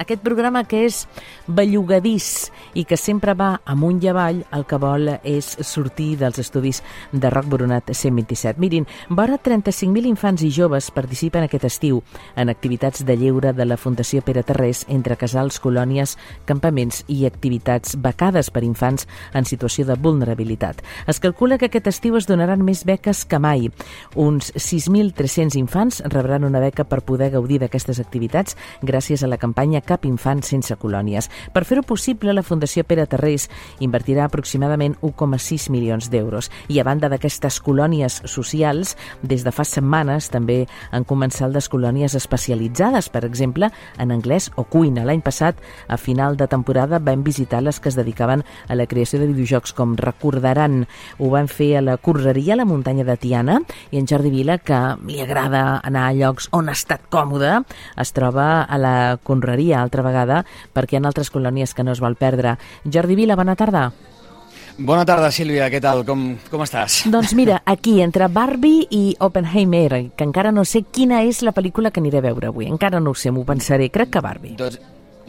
aquest programa que és bellugadís i que sempre va amunt i avall, el que vol és sortir dels estudis de Roc Boronat 127. Mirin, vora 35.000 infants i joves participen aquest estiu en activitats de lleure de la Fundació Pere Terrés entre casals, colònies, campaments i activitats becades per infants en situació de vulnerabilitat. Es calcula que aquest estiu es donaran més beques que mai. Uns 6.300 infants rebran una beca per poder gaudir d'aquestes activitats gràcies a la campanya Cap infant sense colònies. Per fer-ho possible, la Fundació Pere Terrés invertirà aproximadament 1,6 milions d'euros. I a banda d'aquestes colònies socials, des de fa setmanes també han començat les colònies especialitzades, per exemple, en anglès o cuina. L'any passat, a final de temporada, vam visitar les que es dedicaven a la creació de videojocs, com recordaran. Ho van fer a la correria a la muntanya de Tiana i en Jordi Vila, que li agrada anar a llocs on ha estat còmode, es troba a la conreria altra vegada perquè hi ha altres colònies que no es vol perdre. Jordi Vila, bona tarda. Bona tarda, Sílvia, què tal? Com, com estàs? Doncs mira, aquí, entre Barbie i Oppenheimer, que encara no sé quina és la pel·lícula que aniré a veure avui. Encara no ho sé, m'ho pensaré. Crec que Barbie. Doncs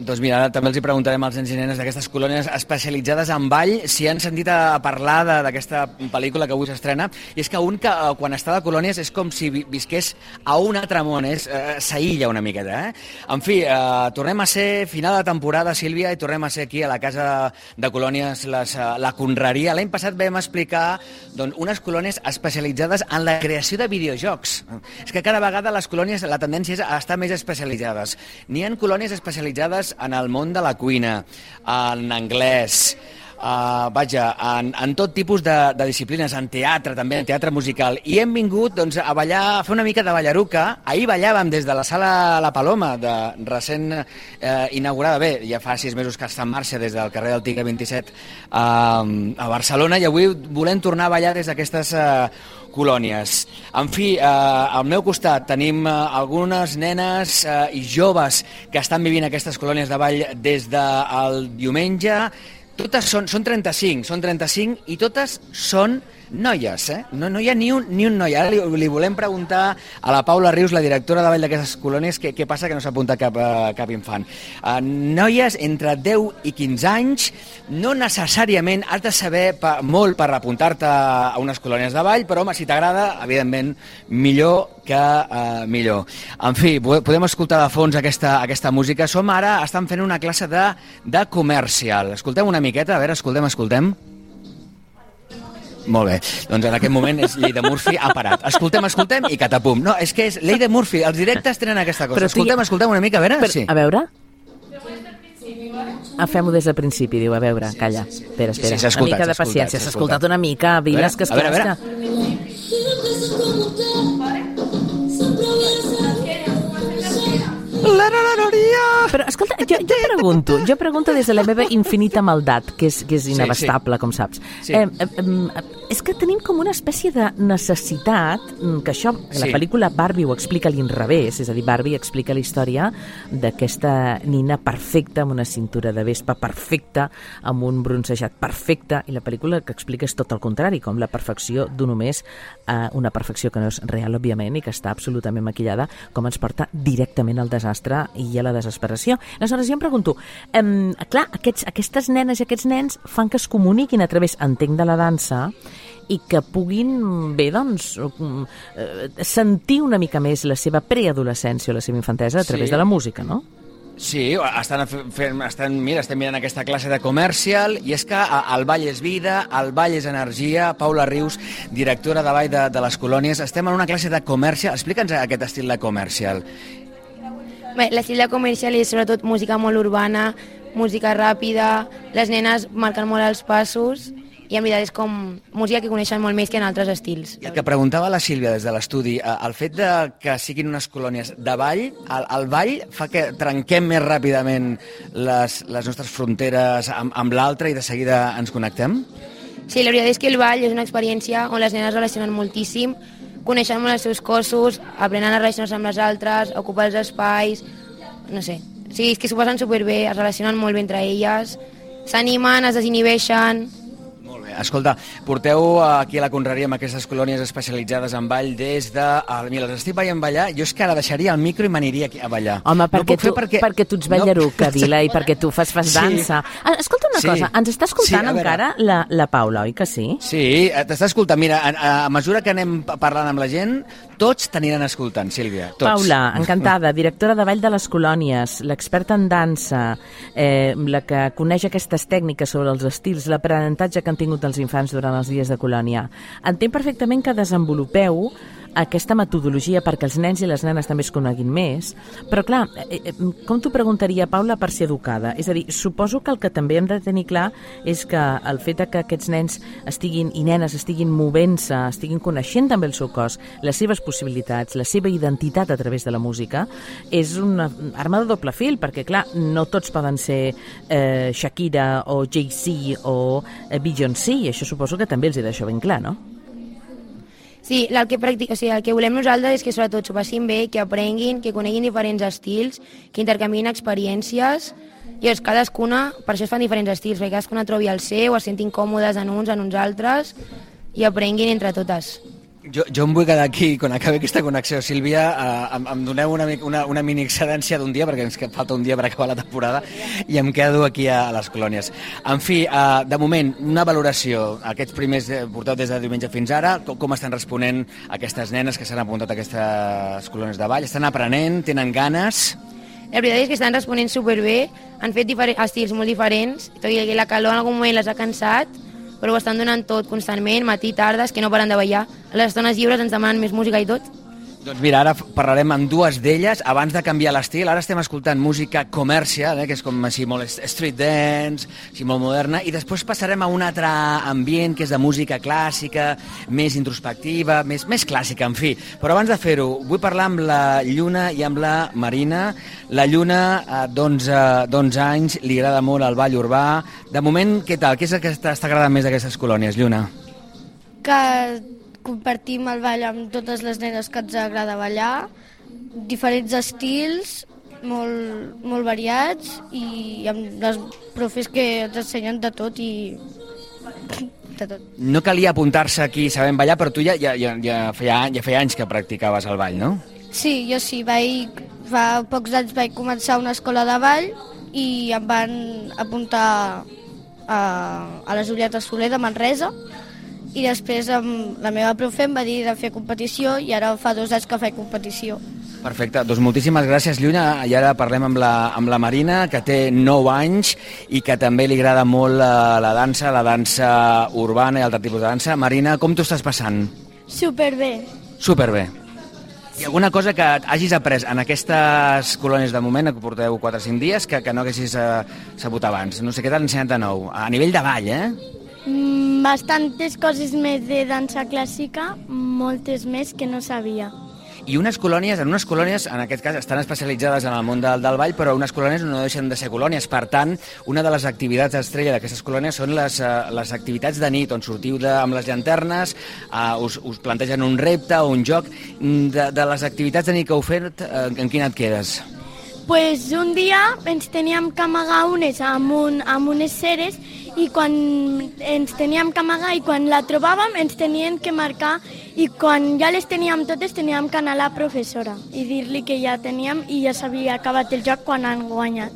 doncs mira, ara també els hi preguntarem als nens i nenes d'aquestes colònies especialitzades en ball si han sentit a parlar d'aquesta pel·lícula que avui s'estrena. I és que un que eh, quan està de colònies és com si visqués a un altre món, eh, s'aïlla una miqueta. Eh? En fi, eh, tornem a ser final de temporada, Sílvia, i tornem a ser aquí a la Casa de Colònies, les, eh, la Conreria. L'any passat vam explicar doncs, unes colònies especialitzades en la creació de videojocs. És que cada vegada les colònies, la tendència és a estar més especialitzades. N'hi ha colònies especialitzades en el món de la cuina, en anglès, uh, vaja, en, en tot tipus de, de disciplines, en teatre també, en teatre musical. I hem vingut doncs, a ballar, a fer una mica de ballaruca. Ahir ballàvem des de la sala La Paloma, de recent eh, inaugurada, bé, ja fa sis mesos que està en marxa des del carrer del Tigre 27 eh, a Barcelona, i avui volem tornar a ballar des d'aquestes eh, colònies. En fi, eh, al meu costat tenim eh, algunes nenes eh, i joves que estan vivint aquestes colònies de ball des del diumenge totes són, són 35, són 35 i totes són noies, eh? No, no hi ha ni un, ni un noi. Ara li, li volem preguntar a la Paula Rius, la directora de Vall d'aquestes colònies, què, què passa que no s'apunta cap, uh, cap infant. Uh, noies entre 10 i 15 anys, no necessàriament has de saber pa, molt per apuntar-te a unes colònies de ball, però home, si t'agrada, evidentment, millor que uh, millor. En fi, podem escoltar de fons aquesta, aquesta música. Som ara, estan fent una classe de, de comercial. Escoltem una miqueta, a veure, escoltem, escoltem. Molt bé. Doncs en aquest moment és llei de Murphy ha parat. Escoltem, escoltem i catapum. No, és que és llei de Murphy. Els directes tenen aquesta cosa. Però escoltem, ja... escoltem una mica, a veure. Però, sí. A veure. A fem-ho des del principi, diu, a veure, calla. Espera, espera, sí, sí, una mica de paciència. S'ha escoltat una mica, Viles, que a veure, a veure. La, la, la, la, però, escolta, jo, jo pregunto, jo pregunto des de la meva infinita maldat, que és, que és inabastable, sí, sí. com saps. Sí. Eh, eh, és que tenim com una espècie de necessitat, mm, que això, la sí. pel·lícula Barbie ho explica a l'inrevés, és a dir, Barbie explica la història d'aquesta nina perfecta, amb una cintura de vespa perfecta, amb un bronzejat perfecte, i la pel·lícula que explica és tot el contrari, com la perfecció d'un només, eh, una perfecció que no és real, òbviament, i que està absolutament maquillada, com ens porta directament al desastre i a la desesperació. Aleshores, jo em pregunto, eh, clar, aquests, aquestes nenes i aquests nens fan que es comuniquin a través, entenc, de la dansa, i que puguin, bé, doncs, eh, sentir una mica més la seva preadolescència o la seva infantesa a través sí. de la música, no? Sí, estan fent, estan, mira, estem mirant aquesta classe de comercial i és que el ball és vida, el ball és energia. Paula Rius, directora de ball de, de les colònies, estem en una classe de comercial. Explica'ns aquest estil de comercial. Bé, l'estil de comercial és sobretot música molt urbana, música ràpida, les nenes marquen molt els passos i en veritat és com música que coneixen molt més que en altres estils. I el que preguntava la Sílvia des de l'estudi, eh, el fet de que siguin unes colònies de ball, el, el ball fa que trenquem més ràpidament les, les nostres fronteres amb, amb l'altre i de seguida ens connectem? Sí, la veritat és que el ball és una experiència on les nenes relacionen moltíssim, coneixen molt els seus cossos, aprenen a relacionar-se amb les altres, ocupar els espais, no sé. Sí, és que s'ho passen superbé, es relacionen molt bé entre elles, s'animen, es desinhibeixen, Escolta, porteu aquí a la Conreria amb aquestes colònies especialitzades en ball des de... Ah, mira, les estic veient ballar, jo és que ara deixaria el micro i m'aniria a ballar. Home, perquè, no tu, perquè... perquè tu ets ballaruca, no... Vila, i perquè tu fas, fas dansa. Sí. Ah, escolta una sí. cosa, ens està escoltant sí, encara la, la Paula, oi que sí? Sí, eh, t'està escoltant. Mira, a, a mesura que anem parlant amb la gent, tots t'aniran escoltant, Sílvia, tots. Paula, encantada, directora de Ball de les Colònies, l'experta en dansa, eh, la que coneix aquestes tècniques sobre els estils, l'aprenentatge que han tingut els infants durant els dies de colònia. Entenc perfectament que desenvolupeu aquesta metodologia perquè els nens i les nenes també es coneguin més, però clar, eh, eh, com t'ho preguntaria, Paula, per ser educada? És a dir, suposo que el que també hem de tenir clar és que el fet que aquests nens estiguin i nenes estiguin movent-se, estiguin coneixent també el seu cos, les seves possibilitats, la seva identitat a través de la música, és una arma de doble fil, perquè clar, no tots poden ser eh, Shakira o Jay-Z o eh, Beyoncé, i això suposo que també els hi deixo ben clar, no? Sí, el que, practica, o sigui, el que volem nosaltres és que sobretot s'ho passin bé, que aprenguin, que coneguin diferents estils, que intercanvien experiències, i és cadascuna, per això es fan diferents estils, perquè cadascuna trobi el seu, es sentin còmodes en uns, en uns altres, i aprenguin entre totes. Jo, jo em vull quedar aquí, quan acabi aquesta connexió, Sílvia, eh, em, em doneu una, una, una mini excedència d'un dia, perquè ens falta un dia per acabar la temporada, i em quedo aquí a, a les colònies. En fi, eh, de moment, una valoració. Aquests primers eh, porteu des de diumenge fins ara, com, com estan responent aquestes nenes que s'han apuntat a aquestes colònies de ball? Estan aprenent? Tenen ganes? La veritat és que estan responent superbé, han fet estils molt diferents, tot i que la calor en algun moment les ha cansat, però ho estan donant tot constantment, matí, tardes, que no paren de ballar. Les estones lliures ens demanen més música i tot. Doncs mira, ara parlarem amb dues d'elles. Abans de canviar l'estil, ara estem escoltant música comercial, eh, que és com així molt street dance, així molt moderna, i després passarem a un altre ambient, que és de música clàssica, més introspectiva, més, més clàssica, en fi. Però abans de fer-ho, vull parlar amb la Lluna i amb la Marina. La Lluna, eh, d'11 anys, li agrada molt el ball urbà. De moment, què tal? Què és el que t'està agradant més d'aquestes colònies, Lluna? Que compartim el ball amb totes les nenes que ens agrada ballar, diferents estils, molt, molt variats i amb les profes que ens ensenyen de tot i de tot. No calia apuntar-se aquí sabent ballar, però tu ja, ja, ja, ja, feia, ja feia anys que practicaves el ball, no? Sí, jo sí, vaig, fa pocs anys vaig començar una escola de ball i em van apuntar a, a les Julietes Soler de Manresa i després amb la meva profe em va dir de fer competició i ara fa dos anys que faig competició. Perfecte, doncs moltíssimes gràcies, Lluna. I ara parlem amb la, amb la Marina, que té 9 anys i que també li agrada molt la, la dansa, la dansa urbana i altre tipus de dansa. Marina, com t'ho estàs passant? Superbé. Superbé. Hi ha alguna cosa que hagis après en aquestes colònies de moment, que porteu 4 o 5 dies, que, que no haguessis uh, sabut abans? No sé què t'han ensenyat de nou. A nivell de ball, eh? Mm, bastantes coses més de dansa clàssica, moltes més que no sabia. I unes colònies, en unes colònies, en aquest cas, estan especialitzades en el món del, del ball, però unes colònies no deixen de ser colònies. Per tant, una de les activitats estrella d'aquestes colònies són les, uh, les activitats de nit, on sortiu de, amb les llanternes, uh, us, us plantegen un repte o un joc. Mm, de, de les activitats de nit que heu fet, uh, en quina et quedes? Pues un dia ens teníem que amagar unes amb, un, amb unes ceres i quan ens teníem que amagar i quan la trobàvem ens tenien que marcar i quan ja les teníem totes teníem que anar a la professora i dir-li que ja teníem i ja s'havia acabat el joc quan han guanyat.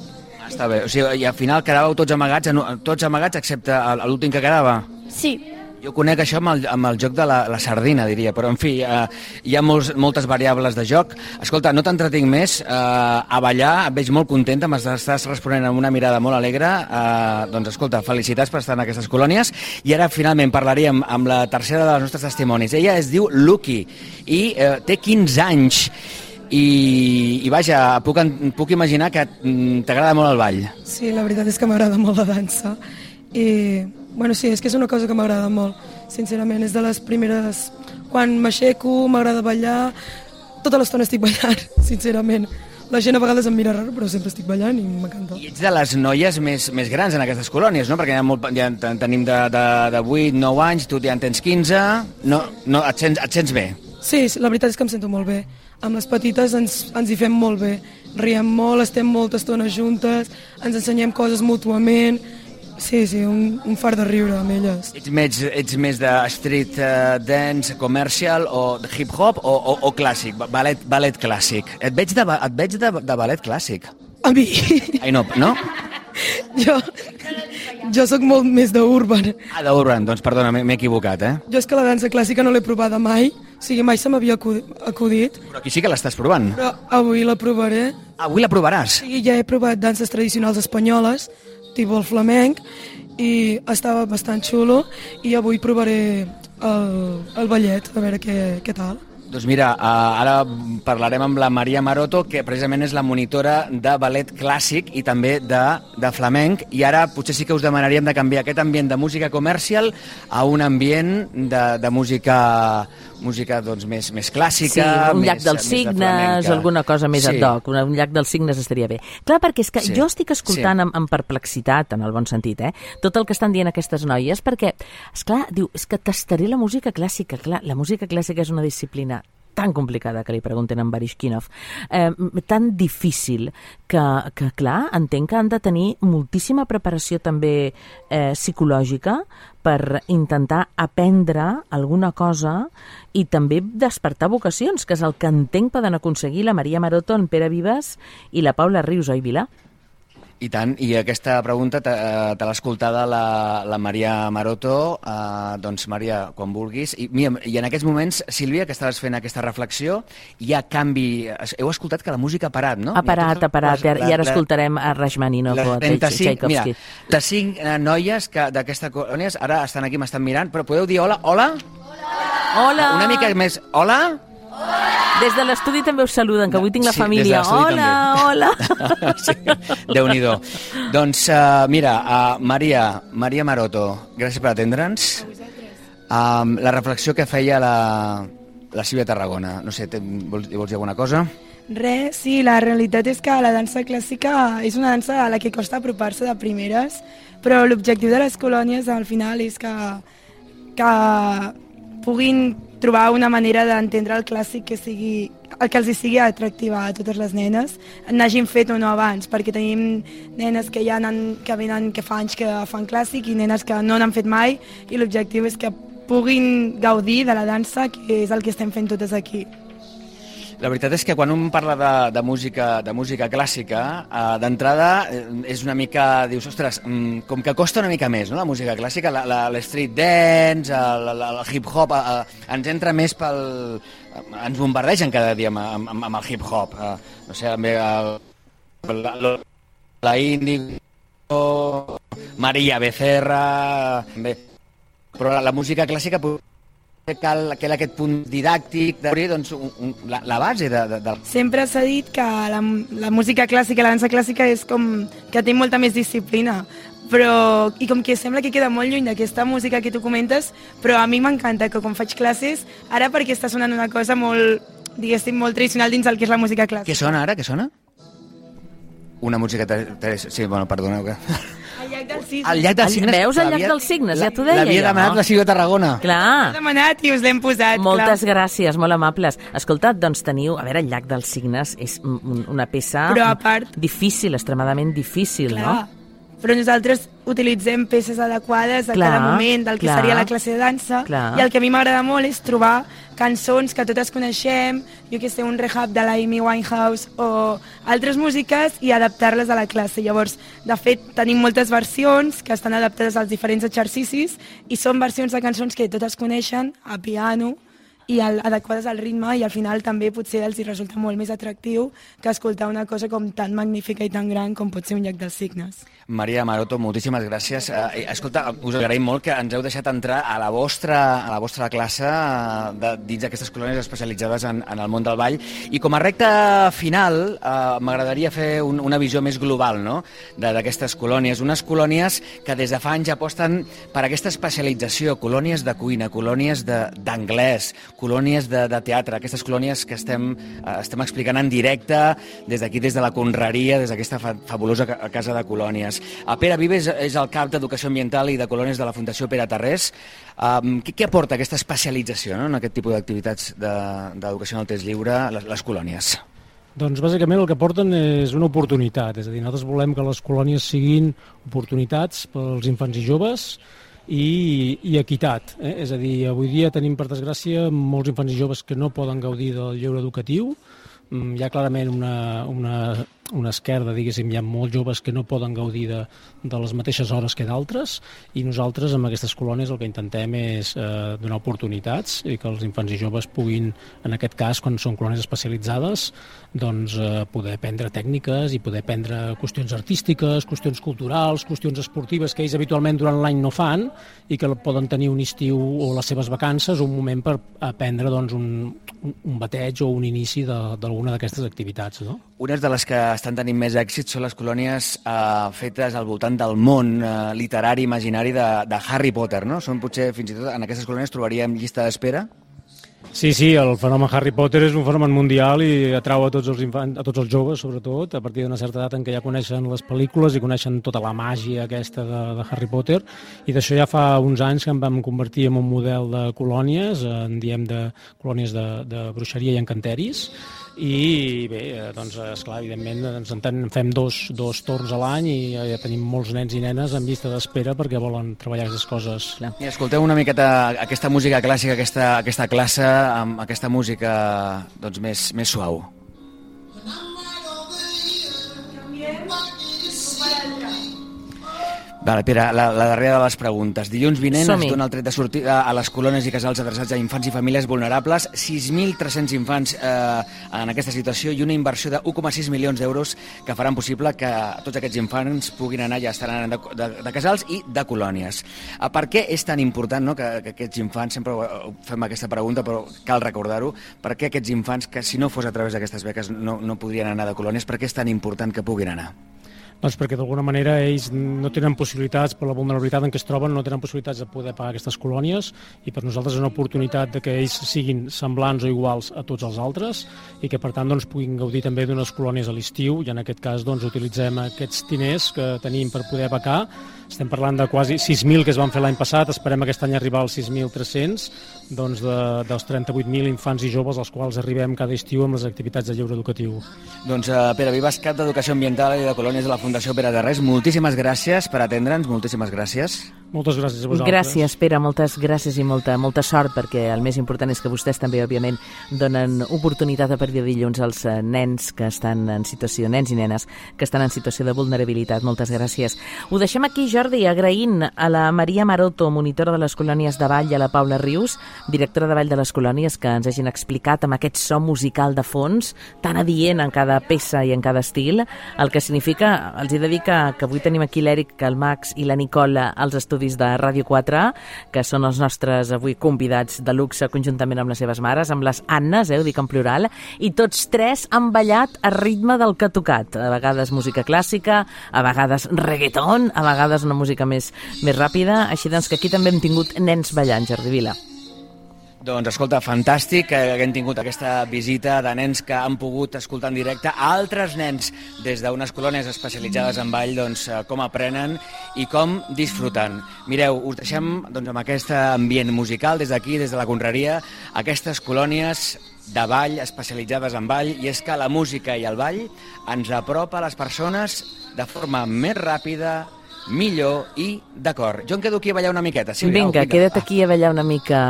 Està bé, o sigui, i al final quedàveu tots amagats, tots amagats excepte l'últim que quedava? Sí. Jo conec això amb el, amb el joc de la, la sardina, diria, però en fi, eh, hi ha molts, moltes variables de joc. Escolta, no t'entretinc més, eh, a ballar, et veig molt contenta, m'estàs responent amb una mirada molt alegre, eh, doncs escolta, felicitats per estar en aquestes colònies, i ara finalment parlaríem amb la tercera de les nostres testimonis. Ella es diu Lucky, i eh, té 15 anys, i, i vaja, puc, puc imaginar que t'agrada molt el ball. Sí, la veritat és que m'agrada molt la dansa, i Bueno, sí, és que és una cosa que m'agrada molt, sincerament. És de les primeres... Quan m'aixeco, m'agrada ballar, tota l'estona estic ballant, sincerament. La gent a vegades em mira raro, però sempre estic ballant i m'encanta. I ets de les noies més, més grans en aquestes colònies, no? Perquè ja, molt, ja tenim de, de, de 8, 9 anys, tu ja en tens 15, no, no, et, sents, et sents bé? Sí, la veritat és que em sento molt bé. Amb les petites ens, ens hi fem molt bé. Riem molt, estem molta estona juntes, ens ensenyem coses mútuament, Sí, sí, un, un fart de riure amb elles. Ets més, ets més de street uh, dance, commercial o de hip-hop o, o, o clàssic, ballet, ballet clàssic? Et veig de, et veig de, de ballet clàssic. A mi, Ai, no, no? jo, jo sóc molt més d'urban. Ah, d'Urban, doncs perdona, m'he equivocat, eh? Jo és que la dansa clàssica no l'he provada mai, o sigui, mai se m'havia acu- acudit, Però aquí sí que l'estàs provant. però avui la provaré. Avui la provaràs. Sí, ja he provat danses tradicionals espanyoles, el flamenc, i estava bastant xulo, i avui provaré el, el ballet, a veure què, què tal. Doncs mira, uh, ara parlarem amb la Maria Maroto, que precisament és la monitora de ballet clàssic i també de, de flamenc, i ara potser sí que us demanaríem de canviar aquest ambient de música comercial a un ambient de, de música música doncs, més, més clàssica, Sí, un llac dels més de signes, flamenca. alguna cosa més sí. ad hoc, un, un llac dels signes estaria bé. Clar, perquè és que Sí. jo estic escoltant Sí. amb, amb perplexitat, en el bon sentit, eh? tot el que estan dient aquestes noies, perquè, és clar, diu, és que tastaré la música clàssica. Clar, la música clàssica és una disciplina tan complicada que li pregunten en Barishkinov, eh, tan difícil que, que, clar, entenc que han de tenir moltíssima preparació també eh, psicològica per intentar aprendre alguna cosa i també despertar vocacions, que és el que entenc poden aconseguir la Maria Maroto, en Pere Vives i la Paula Rius, oi, Vilà? I tant, i aquesta pregunta te, eh, te l'ha escoltada la, la Maria Maroto, eh, doncs Maria, quan vulguis. I, mira, I en aquests moments, Sílvia, que estaves fent aquesta reflexió, hi ha canvi... Heu escoltat que la música ha parat, no? Ha parat, ha parat, i ara- i ara escoltarem a Rachmaninov o a les 35, mira, Tchaikovsky. de cinc eh, noies que d'aquesta colònia ara estan aquí, m'estan mirant, però podeu dir hola? Hola? Hola! Una mica més. Hola? Des de l'estudi també us saluden, que avui tinc la Sí, des de família. l'estudi Hola, hola! sí, Déu-n'hi-do. Doncs, uh, mira, uh, Maria, Maria Maroto, gràcies per atendre'ns. Um, la reflexió que feia la, la Sílvia Tarragona. No sé, te, vols, vols dir alguna cosa? Res, sí, la realitat és que la dansa clàssica és una dansa a la que costa apropar-se de primeres, però l'objectiu de les colònies al final és que, que puguin trobar una manera d'entendre el clàssic que sigui el que els sigui atractiva a totes les nenes, n'hagin fet o no abans, perquè tenim nenes que ja han, que venen, que fa anys que fan clàssic i nenes que no n'han fet mai i l'objectiu és que puguin gaudir de la dansa, que és el que estem fent totes aquí. La veritat és que quan un parla de, de, música, de música clàssica, eh, d'entrada eh, és una mica... Dius, ostres, mm, com que costa una mica més, no?, la música clàssica, la, la, street dance, el, el, el hip-hop, eh, eh, ens entra més pel... eh, ens bombardegen cada dia amb, amb, amb, el hip-hop. Eh, no sé, també el, la, la, la Índigo, Maria Becerra... Bé. Però la, la música clàssica cal, cal aquest punt didàctic, de, doncs, un, un, la, la base de, de, del Sempre s'ha dit que la, la música clàssica, la dansa clàssica és com que té molta més disciplina, però, i com que sembla que queda molt lluny d'aquesta música que tu comentes, però a mi m'encanta que quan faig classes, ara perquè està sonant una cosa molt, diguéssim, molt tradicional dins el que és la música clàssica. Què sona ara? Què sona? Una música... Sí, bueno, perdoneu. Que... El llac dels cisnes. El llac dels signes... Veus el llac l'havia- dels signes? Ja t'ho la- deia L'havia demanat la Sílvia Tarragona. L'he Clar, demanat i us l'hem posat, moltes clar. gràcies, molt amables. Escolta, doncs teniu... A veure, el llac dels signes és un- un- una peça Però a part- difícil, extremadament difícil, Clar. no? Però nosaltres utilitzem peces adequades a Clar, cada moment del que clar. seria la classe de dansa Clar. i el que a mi m'agrada molt és trobar cançons que totes coneixem, jo que sé, un rehab de l'Amy Winehouse o altres músiques i adaptar-les a la classe. Llavors, de fet, tenim moltes versions que estan adaptades als diferents exercicis i són versions de cançons que totes coneixen a piano i al, adequades al ritme i al final també potser els hi resulta molt més atractiu que escoltar una cosa com tan magnífica i tan gran com pot ser un llac dels signes. Maria Maroto, moltíssimes gràcies. Eh, escolta, us agraïm molt que ens heu deixat entrar a la vostra, a la vostra classe eh, de, dins d'aquestes colònies especialitzades en, en el món del ball. I com a recta final, eh, m'agradaria fer un, una visió més global no? d'aquestes colònies. Unes colònies que des de fa anys aposten per aquesta especialització, colònies de cuina, colònies d'anglès, colònies de, de teatre, aquestes colònies que estem, eh, estem explicant en directe des d'aquí, des de la Conreria, des d'aquesta fa, fabulosa ca- casa de colònies. A Pere Vives és el cap d'Educació Ambiental i de Colònies de la Fundació Pere Tarrés. Um, què, què aporta aquesta especialització no? en aquest tipus d'activitats de- d'educació de, en el temps lliure, les, les colònies? Doncs bàsicament el que porten és una oportunitat, és a dir, nosaltres volem que les colònies siguin oportunitats pels infants i joves i, i equitat. Eh? És a dir, avui dia tenim, per desgràcia, molts infants i joves que no poden gaudir del lleure educatiu, mm, hi ha clarament una, una, una esquerda, diguéssim, hi ha molts joves que no poden gaudir de, de les mateixes hores que d'altres i nosaltres amb aquestes colònies el que intentem és eh, donar oportunitats i que els infants i joves puguin, en aquest cas, quan són colònies especialitzades, doncs eh, poder aprendre tècniques i poder aprendre qüestions artístiques, qüestions culturals, qüestions esportives que ells habitualment durant l'any no fan i que poden tenir un estiu o les seves vacances un moment per aprendre doncs, un, un bateig o un inici d'alguna d'aquestes activitats. No? Unes de les que estan tenint més èxit són les colònies eh, fetes al voltant del món eh, literari, imaginari de, de Harry Potter, no? Són potser, fins i tot, en aquestes colònies trobaríem llista d'espera? Sí, sí, el fenomen Harry Potter és un fenomen mundial i atrau a tots els infants, a tots els joves, sobretot, a partir d'una certa edat en què ja coneixen les pel·lícules i coneixen tota la màgia aquesta de, de Harry Potter, i d'això ja fa uns anys que en vam convertir en un model de colònies, en diem de colònies de, de bruixeria i encanteris, i bé, eh, doncs, esclar, evidentment, ens en fem dos, dos torns a l'any i ja tenim molts nens i nenes en llista d'espera perquè volen treballar aquestes coses. I escolteu una miqueta aquesta música clàssica, aquesta, aquesta classe, amb aquesta música doncs, més, més suau. Vale, Pere, la, la darrera de les preguntes. Dilluns vinent es dona el tret de sortida a les colònies i casals adreçats a infants i famílies vulnerables, 6.300 infants eh, en aquesta situació i una inversió de 1,6 milions d'euros que faran possible que tots aquests infants puguin anar ja estaran de, de, de casals i de colònies. Eh, per què és tan important no, que, que aquests infants, sempre fem aquesta pregunta, però cal recordar-ho, per què aquests infants, que si no fos a través d'aquestes beques no, no podrien anar de colònies, per què és tan important que puguin anar? Doncs perquè d'alguna manera ells no tenen possibilitats, per la vulnerabilitat en què es troben, no tenen possibilitats de poder pagar aquestes colònies i per nosaltres és una oportunitat de que ells siguin semblants o iguals a tots els altres i que per tant doncs, puguin gaudir també d'unes colònies a l'estiu i en aquest cas doncs, utilitzem aquests diners que tenim per poder pagar estem parlant de quasi 6.000 que es van fer l'any passat, esperem aquest any arribar als 6.300, doncs de, dels 38.000 infants i joves als quals arribem cada estiu amb les activitats de lleure educatiu. Doncs uh, Pere Vivas, cap d'Educació Ambiental i de Colònies de la Fundació Pere de Res, moltíssimes gràcies per atendre'ns, moltíssimes gràcies. Moltes gràcies a vosaltres. Gràcies, Pere, moltes gràcies i molta, molta sort, perquè el més important és que vostès també, òbviament, donen oportunitat a partir de dilluns als eh, nens que estan en situació, nens i nenes que estan en situació de vulnerabilitat. Moltes gràcies. Ho deixem aquí, Jordi, agraint a la Maria Maroto, monitora de les colònies de Vall, i a la Paula Rius, directora de Vall de les Colònies, que ens hagin explicat amb aquest so musical de fons, tan adient en cada peça i en cada estil, el que significa, els he de dir que, que avui tenim aquí l'Eric, el Max i la Nicola als estudis de Ràdio 4, que són els nostres avui convidats de luxe conjuntament amb les seves mares, amb les Annes, eh, ho dic en plural, i tots tres han ballat a ritme del que ha tocat. A vegades música clàssica, a vegades reggaeton, a vegades una música més, més ràpida, així doncs que aquí també hem tingut nens ballant, Jordi Vila. Doncs escolta, fantàstic que haguem tingut aquesta visita de nens que han pogut escoltar en directe altres nens des d'unes colònies especialitzades en ball, doncs eh, com aprenen i com disfruten. Mireu, us deixem doncs, amb aquest ambient musical des d'aquí, des de la Conreria, aquestes colònies de ball especialitzades en ball i és que la música i el ball ens apropa a les persones de forma més ràpida, millor i d'acord. Jo em quedo aquí a ballar una miqueta. Sí, vinga, vinga, queda't aquí a ballar una mica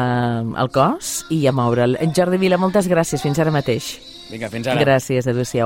el cos i a moure'l. Jordi Vila, moltes gràcies. Fins ara mateix. Vinga, fins ara. Gràcies, adéu-siau.